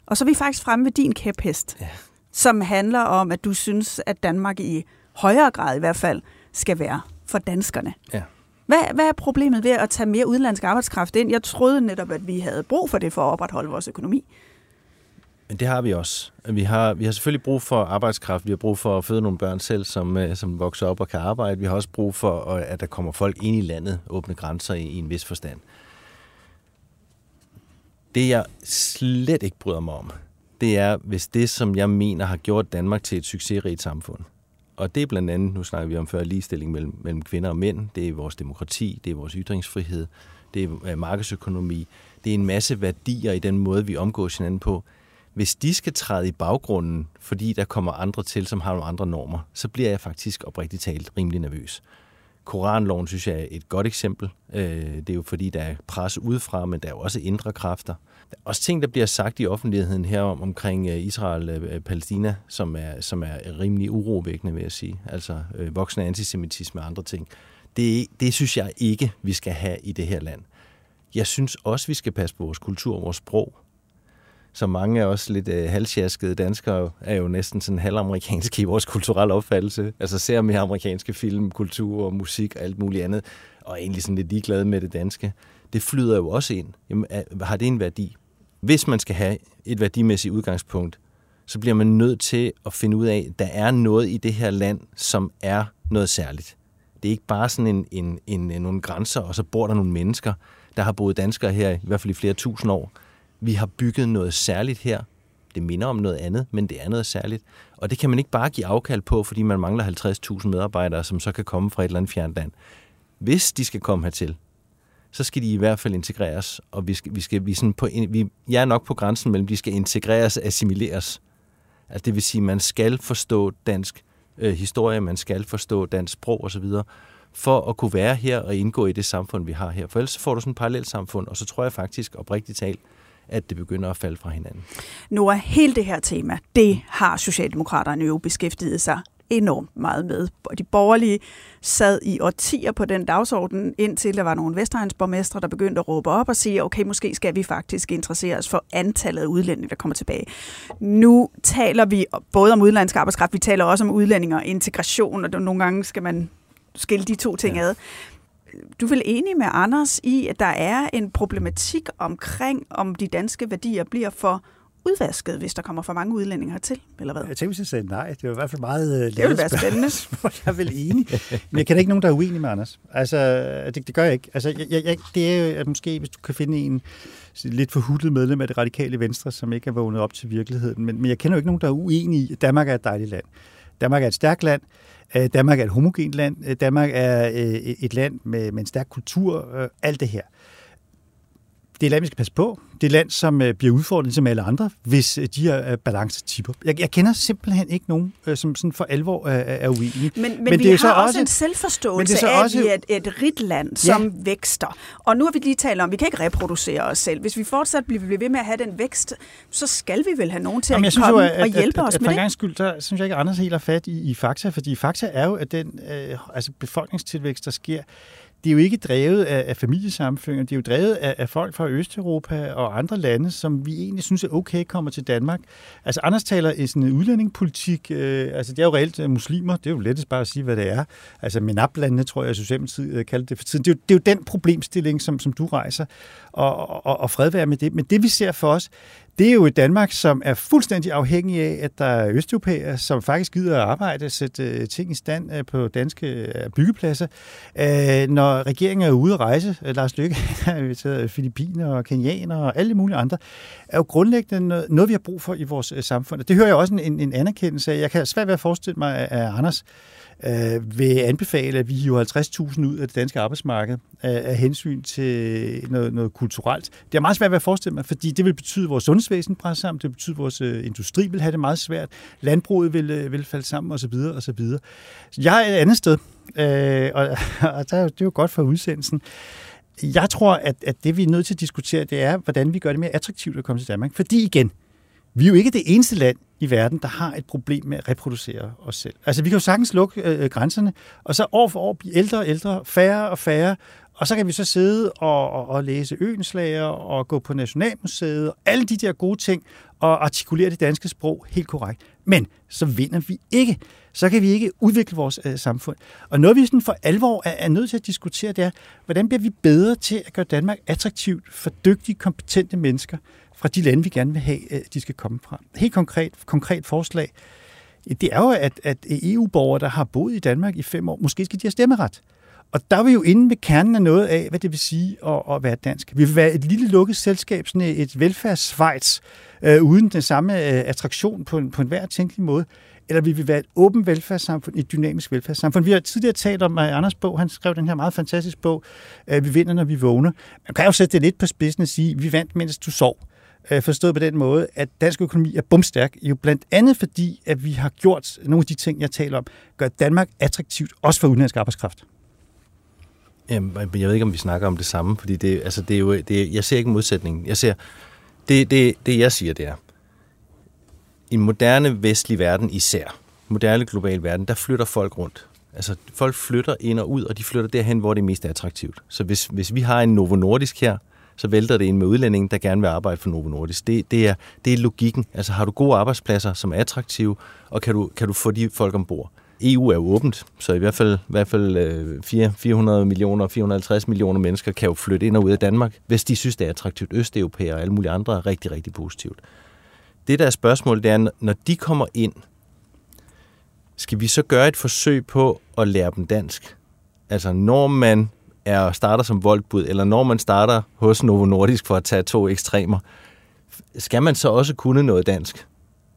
Og så er vi faktisk fremme ved din kæphest, ja. som handler om, at du synes, at Danmark i højere grad i hvert fald skal være for danskerne. Ja. Hvad, hvad er problemet ved at tage mere udenlandsk arbejdskraft ind? Jeg troede netop, at vi havde brug for det for at opretholde vores økonomi. Men det har vi også. Vi har, vi har selvfølgelig brug for arbejdskraft. Vi har brug for at føde nogle børn selv, som, øh, som vokser op og kan arbejde. Vi har også brug for, at der kommer folk ind i landet, åbne grænser i, i en vis forstand. Det jeg slet ikke bryder mig om, det er, hvis det, som jeg mener har gjort Danmark til et succesrigt samfund, og det er blandt andet, nu snakker vi om før, ligestilling mellem, mellem kvinder og mænd, det er vores demokrati, det er vores ytringsfrihed, det er øh, markedsøkonomi. det er en masse værdier i den måde, vi omgås hinanden på. Hvis de skal træde i baggrunden, fordi der kommer andre til, som har nogle andre normer, så bliver jeg faktisk oprigtigt talt rimelig nervøs. Koranloven synes jeg er et godt eksempel. Øh, det er jo fordi, der er pres udefra, men der er jo også indre kræfter. Der er også ting, der bliver sagt i offentligheden her om, omkring øh, Israel-Palæstina, øh, som er, som er rimelig urovækkende, vil jeg sige. Altså voksende antisemitisme og andre ting. Det, det synes jeg ikke, vi skal have i det her land. Jeg synes også, vi skal passe på vores kultur og vores sprog så mange af os lidt øh, halvsjaskede danskere er jo næsten sådan halvamerikanske i vores kulturelle opfattelse. Altså ser mere amerikanske film, kultur og musik og alt muligt andet, og er egentlig sådan lidt ligeglade med det danske. Det flyder jo også ind. Jamen, har det en værdi? Hvis man skal have et værdimæssigt udgangspunkt, så bliver man nødt til at finde ud af, at der er noget i det her land, som er noget særligt. Det er ikke bare sådan en, en, en, en nogle grænser, og så bor der nogle mennesker, der har boet danskere her i hvert fald i flere tusind år vi har bygget noget særligt her. Det minder om noget andet, men det er noget særligt. Og det kan man ikke bare give afkald på, fordi man mangler 50.000 medarbejdere, som så kan komme fra et eller andet fjernt land. Hvis de skal komme hertil, så skal de i hvert fald integreres, og vi skal, vi skal vi sådan på, vi, jeg er nok på grænsen mellem, de skal integreres og assimileres. Altså det vil sige, man skal forstå dansk øh, historie, man skal forstå dansk sprog osv., for at kunne være her og indgå i det samfund, vi har her. For ellers får du sådan et parallelt samfund, og så tror jeg faktisk oprigtigt talt, at det begynder at falde fra hinanden. Nu er hele det her tema, det har Socialdemokraterne jo beskæftiget sig enormt meget med. De borgerlige sad i årtier på den dagsorden, indtil der var nogle Vestegnsborgmestre, der begyndte at råbe op og sige, okay, måske skal vi faktisk interessere os for antallet af udlændinge, der kommer tilbage. Nu taler vi både om udlandsk arbejdskraft, vi taler også om udlændinge og integration, og nogle gange skal man skille de to ting ja. ad du er vel enig med Anders i, at der er en problematik omkring, om de danske værdier bliver for udvasket, hvis der kommer for mange udlændinge hertil, eller hvad? Jeg tænker, hvis jeg sagde nej. Det var i hvert fald meget uh, Det vil være spændende. jeg er vel enig. Men jeg kender ikke nogen, der er uenig med Anders. Altså, det, det gør jeg ikke. Altså, jeg, jeg, det er jo at måske, hvis du kan finde en lidt forhudlet medlem af det radikale venstre, som ikke er vågnet op til virkeligheden. Men, men jeg kender jo ikke nogen, der er uenig i, at Danmark er et dejligt land. Danmark er et stærkt land. Øh, Danmark er et homogent land. Øh, Danmark er øh, et land med, med en stærk kultur. Alt det her det er et land, vi skal passe på. Det er et land, som øh, bliver udfordret som alle andre, hvis øh, de her øh, balancer tipper. Jeg, jeg kender simpelthen ikke nogen, som sådan for alvor er, er uenige. Men, men, men vi det er har så også, også en selvforståelse så af, også, at vi er et, et rigt land, som ja. vækster. Og nu har vi lige talt om, at vi kan ikke reproducere os selv. Hvis vi fortsat bliver ved med at have den vækst, så skal vi vel have nogen til Jamen, at komme jo, at, og hjælpe at, os at, med at, det. skyld, der synes jeg ikke, Anders helt har fat i, i fakta, fordi fakta er jo, at den øh, altså befolkningstilvækst, der sker, det er jo ikke drevet af, af familiesamfundet, det er jo drevet af, af folk fra Østeuropa og andre lande, som vi egentlig synes er okay kommer til Danmark. Altså Anders taler i sådan en udlændingepolitik, øh, altså det er jo reelt øh, muslimer, det er jo lettest bare at sige, hvad det er. Altså MENAP-landene, tror jeg, Socialdemokratiet øh, kaldte det for tiden. Det er, jo, det er jo den problemstilling, som, som du rejser, og, og, og fred være med det. Men det vi ser for os, det er jo et Danmark, som er fuldstændig afhængig af, at der er østeuropæere, som faktisk gider at arbejde og sætte øh, ting i stand øh, på danske øh, byggepladser. Når regeringen er ude at rejse, Lars Løkke har inviteret Filippiner og kenianer og alle mulige andre, er jo grundlæggende noget, vi har brug for i vores samfund. Det hører jeg også en, en anerkendelse af. Jeg kan svært ved at forestille mig, at Anders øh, vil anbefale, at vi hiver 50.000 ud af det danske arbejdsmarked øh, af hensyn til noget, noget kulturelt. Det er meget svært at forestille mig, fordi det vil betyde, at vores sundhedsvæsen brænder sammen, det vil betyde, at vores øh, industri vil have det meget svært, landbruget vil, øh, vil falde sammen osv. osv. Så jeg er et andet sted, øh, og, og der, det er jo godt for udsendelsen. Jeg tror, at, at det vi er nødt til at diskutere, det er, hvordan vi gør det mere attraktivt at komme til Danmark. Fordi igen, vi er jo ikke det eneste land i verden, der har et problem med at reproducere os selv. Altså, vi kan jo sagtens lukke øh, grænserne, og så år for år blive ældre og ældre, færre og færre, og så kan vi så sidde og, og, og læse øenslager og gå på Nationalmuseet og alle de der gode ting og artikulere det danske sprog helt korrekt. Men så vinder vi ikke. Så kan vi ikke udvikle vores øh, samfund. Og noget, vi sådan for alvor er, er nødt til at diskutere, det er, hvordan bliver vi bedre til at gøre Danmark attraktivt for dygtige, kompetente mennesker fra de lande, vi gerne vil have, øh, de skal komme fra. Helt konkret, konkret forslag, det er jo, at, at EU-borgere, der har boet i Danmark i fem år, måske skal de have stemmeret. Og der er vi jo inde ved kernen af noget af, hvad det vil sige at, at være dansk. Vi vil være et lille lukket selskab, sådan et velfærdsschweiz, øh, uden den samme øh, attraktion på en, på en hver tænkelig måde. Eller vi vil være et åbent velfærdssamfund, et dynamisk velfærdssamfund. Vi har tidligere talt om, at Anders bog, han skrev den her meget fantastiske bog, øh, Vi vinder, når vi vågner. Man kan jo sætte det lidt på spidsen og sige, vi vandt, mens du sov. Øh, forstået på den måde, at dansk økonomi er bumstærk, jo blandt andet fordi, at vi har gjort nogle af de ting, jeg taler om, gør Danmark attraktivt, også for udenlandsk arbejdskraft. Jamen, jeg ved ikke, om vi snakker om det samme, fordi det, altså, det er jo, det, jeg ser ikke modsætningen. Jeg ser, det, det, det jeg siger, det er, i en moderne vestlig verden især, moderne global verden, der flytter folk rundt. Altså, folk flytter ind og ud, og de flytter derhen, hvor det er mest attraktivt. Så hvis, hvis vi har en Novo Nordisk her, så vælter det ind med udlændingen, der gerne vil arbejde for Novo Nordisk. Det, det, er, det er logikken. Altså har du gode arbejdspladser, som er attraktive, og kan du, kan du få de folk ombord. EU er jo åbent, så i hvert fald, i hvert fald øh, 400 millioner, 450 millioner mennesker kan jo flytte ind og ud af Danmark, hvis de synes, det er attraktivt. Østeuropæere og alle mulige andre er rigtig, rigtig positivt. Det der er spørgsmålet, det er, når de kommer ind, skal vi så gøre et forsøg på at lære dem dansk? Altså når man er starter som voldbud, eller når man starter hos Novo Nordisk for at tage to ekstremer, skal man så også kunne noget dansk?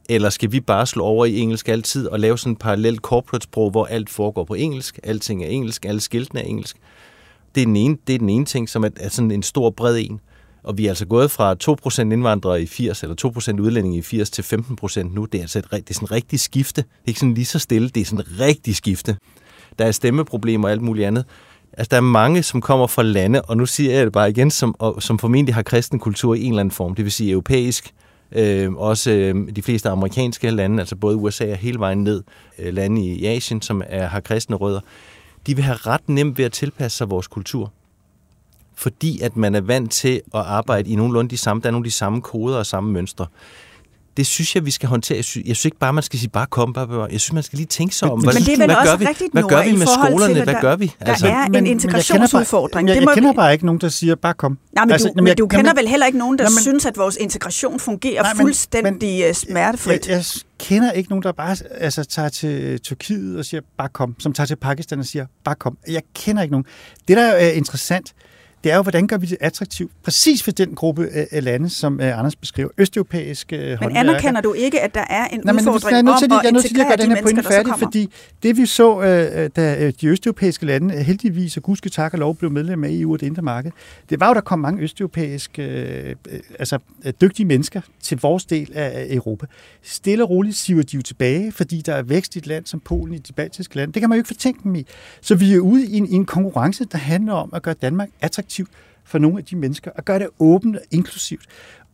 Eller skal vi bare slå over i engelsk altid og lave sådan en parallelt corporate-sprog, hvor alt foregår på engelsk, alting er engelsk, alle skiltene er engelsk? Det er den ene, det er den ene ting, som er, er sådan en stor bred en. Og vi er altså gået fra 2% indvandrere i 80, eller 2% udlændinge i 80 til 15% nu. Det er altså et, det er sådan en rigtig skifte. Det er ikke sådan lige så stille, det er sådan en rigtig skifte. Der er stemmeproblemer og alt muligt andet. Altså, der er mange, som kommer fra lande, og nu siger jeg det bare igen, som, og, som formentlig har kristen kultur i en eller anden form, det vil sige europæisk, øh, Øh, også øh, de fleste amerikanske lande, altså både USA og hele vejen ned, øh, lande i Asien, som er, har kristne rødder, de vil have ret nemt ved at tilpasse sig vores kultur. Fordi at man er vant til at arbejde i nogenlunde de samme, der er nogle af de samme koder og samme mønstre det synes jeg, vi skal håndtere. Jeg synes, jeg synes ikke bare, man skal sige, bare kom, bare, bare. Jeg synes, man skal lige tænke sig om. Men, hvad, men det er vel hvad også gør vi? Hvad gør vi med skolerne? Til, hvad der, gør vi? Altså, der er men, en integrationsudfordring. Jeg, jeg, jeg, kender bare ikke nogen, der siger, bare kom. Nej, men altså, du, men jeg, du kender jeg, vel heller ikke nogen, der nej, men, synes, at vores integration fungerer nej, men, fuldstændig men, smertefrit? Jeg, jeg kender ikke nogen, der bare altså, tager til Tyrkiet og siger, bare kom. Som tager til Pakistan og siger, bare kom. Jeg kender ikke nogen. Det, der er interessant, det er jo, hvordan gør vi det attraktivt? Præcis for den gruppe af lande, som Anders beskriver. Østeuropæiske Men anerkender du ikke, at der er en Nej, men udfordring om at, til, jeg er nødt til at gøre den de her pointe færdig, fordi det vi så, da de østeuropæiske lande heldigvis og gudske tak og lov blev medlem af EU og det indre marked, det var jo, der kom mange østeuropæiske, altså dygtige mennesker til vores del af Europa. Stille og roligt siver de jo tilbage, fordi der er vækst i et land som Polen, i de baltiske lande. Det kan man jo ikke fortænke dem i. Så vi er ude i en, i en konkurrence, der handler om at gøre Danmark attraktivt attraktivt for nogle af de mennesker, og gøre det åbent og inklusivt.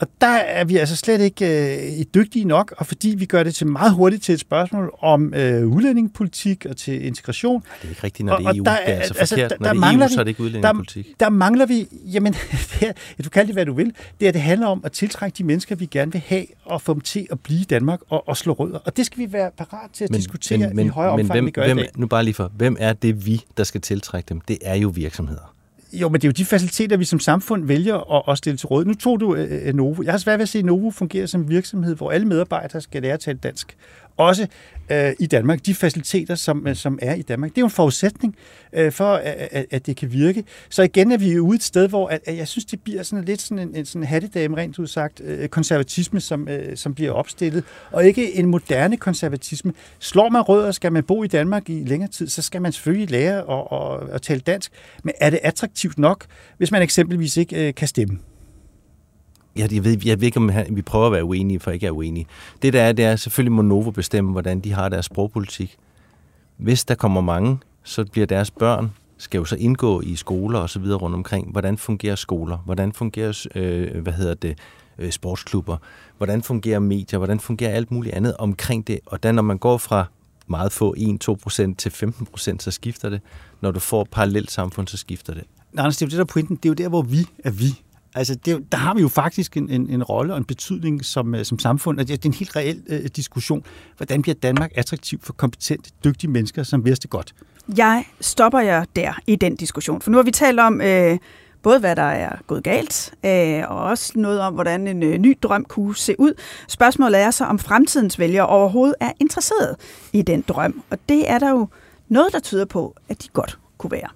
Og der er vi altså slet ikke øh, dygtige nok, og fordi vi gør det til meget hurtigt til et spørgsmål om øh, udlændingepolitik og til integration. Det er ikke rigtigt, når det er EU. Der, det er altså, altså forkert. Der, der, når det er EU, så er det ikke udlændingepolitik. Der, der mangler vi, jamen, det er, du kan det, hvad du vil, det er, det handler om at tiltrække de mennesker, vi gerne vil have, og få dem til at blive i Danmark og, og slå rødder. Og det skal vi være parat til at men, diskutere men, men, i højere omfang, hvem, vi gør hvem, i dag. Nu bare lige for, hvem er det vi, der skal tiltrække dem? Det er jo virksomheder. Jo, men det er jo de faciliteter, vi som samfund vælger at, at stille til råd. Nu tog du øh, øh, Novo. Jeg har svært ved at se, at Novo fungerer som virksomhed, hvor alle medarbejdere skal lære at tale dansk også øh, i Danmark, de faciliteter, som, øh, som er i Danmark. Det er jo en forudsætning øh, for, at, at, at det kan virke. Så igen er vi ude et sted, hvor at, at jeg synes, det bliver sådan lidt sådan en, en sådan hattedame, rent udsagt, øh, konservatisme, som, øh, som bliver opstillet, og ikke en moderne konservatisme. Slår man rødder, skal man bo i Danmark i længere tid, så skal man selvfølgelig lære at, at, at tale dansk. Men er det attraktivt nok, hvis man eksempelvis ikke øh, kan stemme? Jeg, jeg, ved, jeg ved ikke, om vi prøver at være uenige, for ikke er uenige. Det der er, det er selvfølgelig må Novo bestemme, hvordan de har deres sprogpolitik. Hvis der kommer mange, så bliver deres børn skal jo så indgå i skoler og så videre rundt omkring. Hvordan fungerer skoler? Hvordan fungerer, øh, hvad hedder det, øh, sportsklubber? Hvordan fungerer medier? Hvordan fungerer alt muligt andet omkring det? Og da når man går fra meget få 1-2% til 15%, så skifter det. Når du får parallelt samfund, så skifter det. Nej, det er jo det, der er pointen. Det er jo der, hvor vi er vi. Altså, det, der har vi jo faktisk en, en, en rolle og en betydning som, øh, som samfund, og det er en helt reel øh, diskussion. Hvordan bliver Danmark attraktiv for kompetente, dygtige mennesker, som vidste godt? Jeg stopper jer der i den diskussion, for nu har vi talt om øh, både, hvad der er gået galt, øh, og også noget om, hvordan en øh, ny drøm kunne se ud. Spørgsmålet er så, om fremtidens vælgere overhovedet er interesseret i den drøm, og det er der jo noget, der tyder på, at de godt kunne være.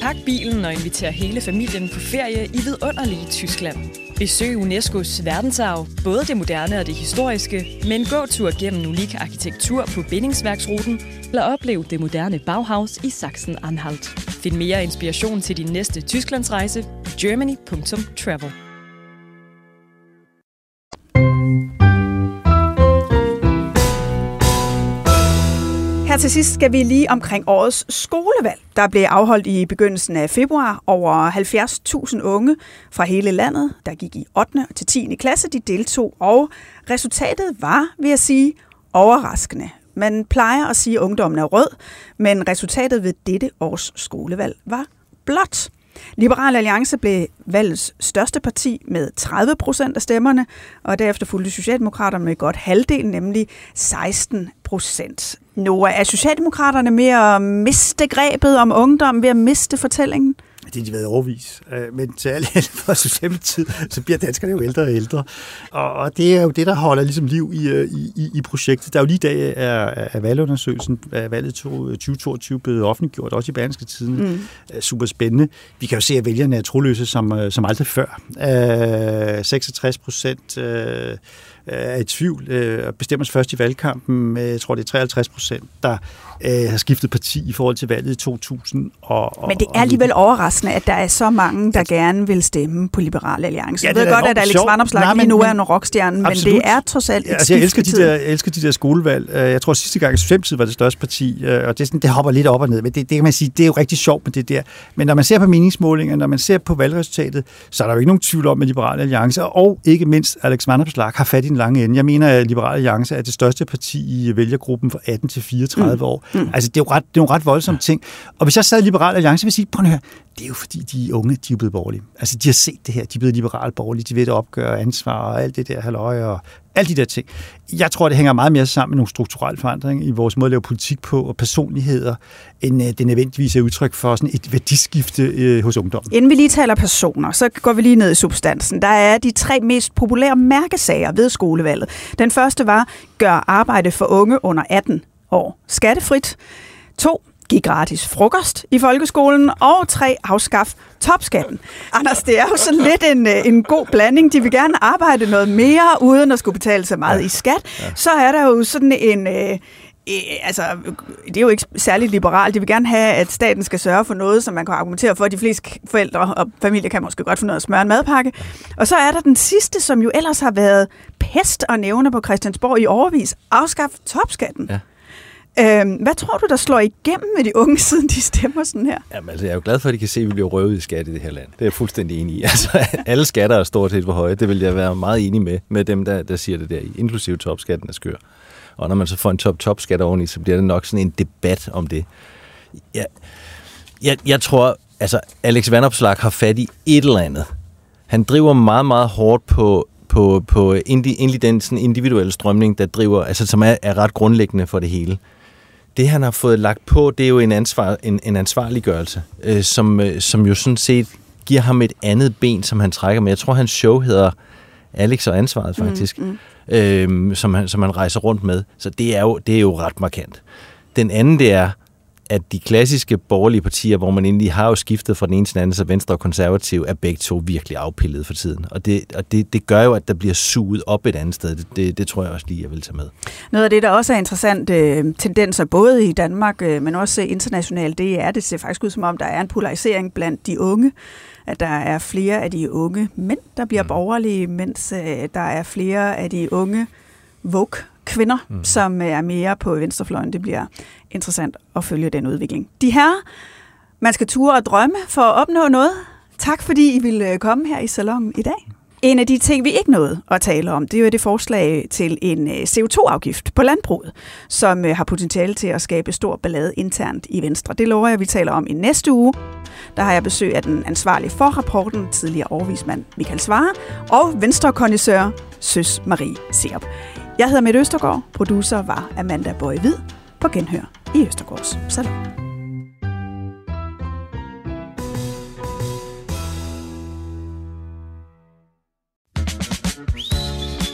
Pak bilen og inviter hele familien på ferie i vidunderlige Tyskland. Besøg UNESCO's verdensarv, både det moderne og det historiske, med en gåtur gennem unik arkitektur på bindingsværksruten, eller oplev det moderne Bauhaus i Sachsen-Anhalt. Find mere inspiration til din næste Tysklandsrejse på germany.travel. til sidst skal vi lige omkring årets skolevalg, der blev afholdt i begyndelsen af februar. Over 70.000 unge fra hele landet, der gik i 8. til 10. klasse, de deltog, og resultatet var, vil jeg sige, overraskende. Man plejer at sige, at ungdommen er rød, men resultatet ved dette års skolevalg var blåt. Liberal Alliance blev valgets største parti med 30 procent af stemmerne, og derefter fulgte Socialdemokraterne med godt halvdel, nemlig 16 procent. Nu er Socialdemokraterne med at miste grebet om ungdom, ved at miste fortællingen? Det har de været overvis. Øh, men til alle for tid, så bliver danskerne jo ældre og ældre. Og det er jo det, der holder ligesom liv i, øh, i, i projektet. Der er jo lige i dag er, er valgundersøgelsen af valget 2022 blevet offentliggjort, også i Berlingske Tiden. Mm. Super spændende. Vi kan jo se, at vælgerne er troløse som, øh, som aldrig før. 66 procent er i tvivl, øh, bestemmer sig først i valgkampen, jeg tror det er 53 procent, der øh, har skiftet parti i forhold til valget i 2000. Og, og, Men det er alligevel overraskende, at der er så mange, der gerne vil stemme på Liberale Alliance. Ja, jeg ved godt, at Alex Vanopslag lige nu er en rockstjerne, men det er trods alt et altså, jeg elsker de, der, jeg elsker de der skolevalg. Øh, jeg tror sidste gang, at Socialdemokratiet var det største parti, øh, og det, sådan, det hopper lidt op og ned, men det, det kan man sige, det er jo rigtig sjovt med det der. Men når man ser på meningsmålinger, når man ser på valgresultatet, så er der jo ikke nogen tvivl om, at Liberale Alliance, og ikke mindst Alex Vanopslag, har fat i den lange ende. Jeg mener, at Liberale Alliance er det største parti i vælgergruppen fra 18 til 34 mm. år. Mm. Altså, det er jo ret, det er nogle ret voldsomme ting. Og hvis jeg sad i Liberale Alliance, vil jeg sige, prøv at høre, det er jo fordi, de unge, de er blevet borgerlige. Altså, de har set det her, de er blevet liberale borgerlige, de ved at opgøre ansvar og alt det der halvøje og alle de der ting. Jeg tror, det hænger meget mere sammen med nogle strukturelle forandringer i vores måde at lave politik på og personligheder, end øh, det nødvendigvis er udtryk for sådan et værdiskifte øh, hos ungdommen. Inden vi lige taler personer, så går vi lige ned i substansen. Der er de tre mest populære mærkesager ved skolevalget. Den første var, gør arbejde for unge under 18 år skattefrit. To, Giv gratis frokost i folkeskolen. Og tre, afskaf topskatten. Anders, det er jo sådan lidt en, øh, en god blanding. De vil gerne arbejde noget mere, uden at skulle betale så meget ja. i skat. Ja. Så er der jo sådan en... Øh, altså, det er jo ikke særligt liberalt. De vil gerne have, at staten skal sørge for noget, som man kan argumentere for. De fleste forældre og familier kan måske godt finde noget at smøre en madpakke. Og så er der den sidste, som jo ellers har været pest og nævne på Christiansborg i overvis. Afskaf topskatten. Ja. Øhm, hvad tror du, der slår igennem med de unge, siden de stemmer sådan her? Jamen, altså, jeg er jo glad for, at de kan se, at vi bliver røvet i skat i det her land. Det er jeg fuldstændig enig i. Altså, alle skatter er stort set for høje. Det vil jeg være meget enig med, med dem, der, der siger det der, inklusive topskatten er skør. Og når man så får en top-top-skat oveni, så bliver det nok sådan en debat om det. Jeg, jeg, jeg tror, altså, Alex Vanopslag har fat i et eller andet. Han driver meget, meget hårdt på på, på egentlig den sådan individuelle strømning, der driver, altså som er, er ret grundlæggende for det hele det han har fået lagt på, det er jo en, ansvar, en, en ansvarliggørelse, øh, som, øh, som jo sådan set giver ham et andet ben, som han trækker med. Jeg tror, hans show hedder Alex og ansvaret faktisk, Mm, mm, mm. Øhm, som, han, som man rejser rundt med. Så det er, jo, det er jo ret markant. Den anden, det er, at de klassiske borgerlige partier, hvor man egentlig har jo skiftet fra den ene til den anden, så Venstre og Konservative er begge to virkelig afpillet for tiden. Og det, og det, det gør jo, at der bliver suget op et andet sted. Det, det, det tror jeg også lige, jeg vil tage med. Noget af det, der også er interessant øh, tendenser, både i Danmark, øh, men også internationalt, det er, det ser faktisk ud som om, der er en polarisering blandt de unge. At der er flere af de unge mænd, der bliver borgerlige, mens øh, der er flere af de unge vogue kvinder, mm. som er mere på venstrefløjen. Det bliver interessant at følge den udvikling. De her, man skal ture og drømme for at opnå noget. Tak fordi I ville komme her i salongen i dag. En af de ting, vi ikke nåede at tale om, det er jo det forslag til en øh, CO2-afgift på landbruget, som øh, har potentiale til at skabe stor ballade internt i Venstre. Det lover jeg, at vi taler om i næste uge. Der har jeg besøg af den ansvarlige for rapporten, tidligere overvismand Michael Svare, og venstrekondisør Søs Marie Serup. Jeg hedder Mette Østergaard, producer var Amanda Bøje Hvid på Genhør i Østergaards Salon.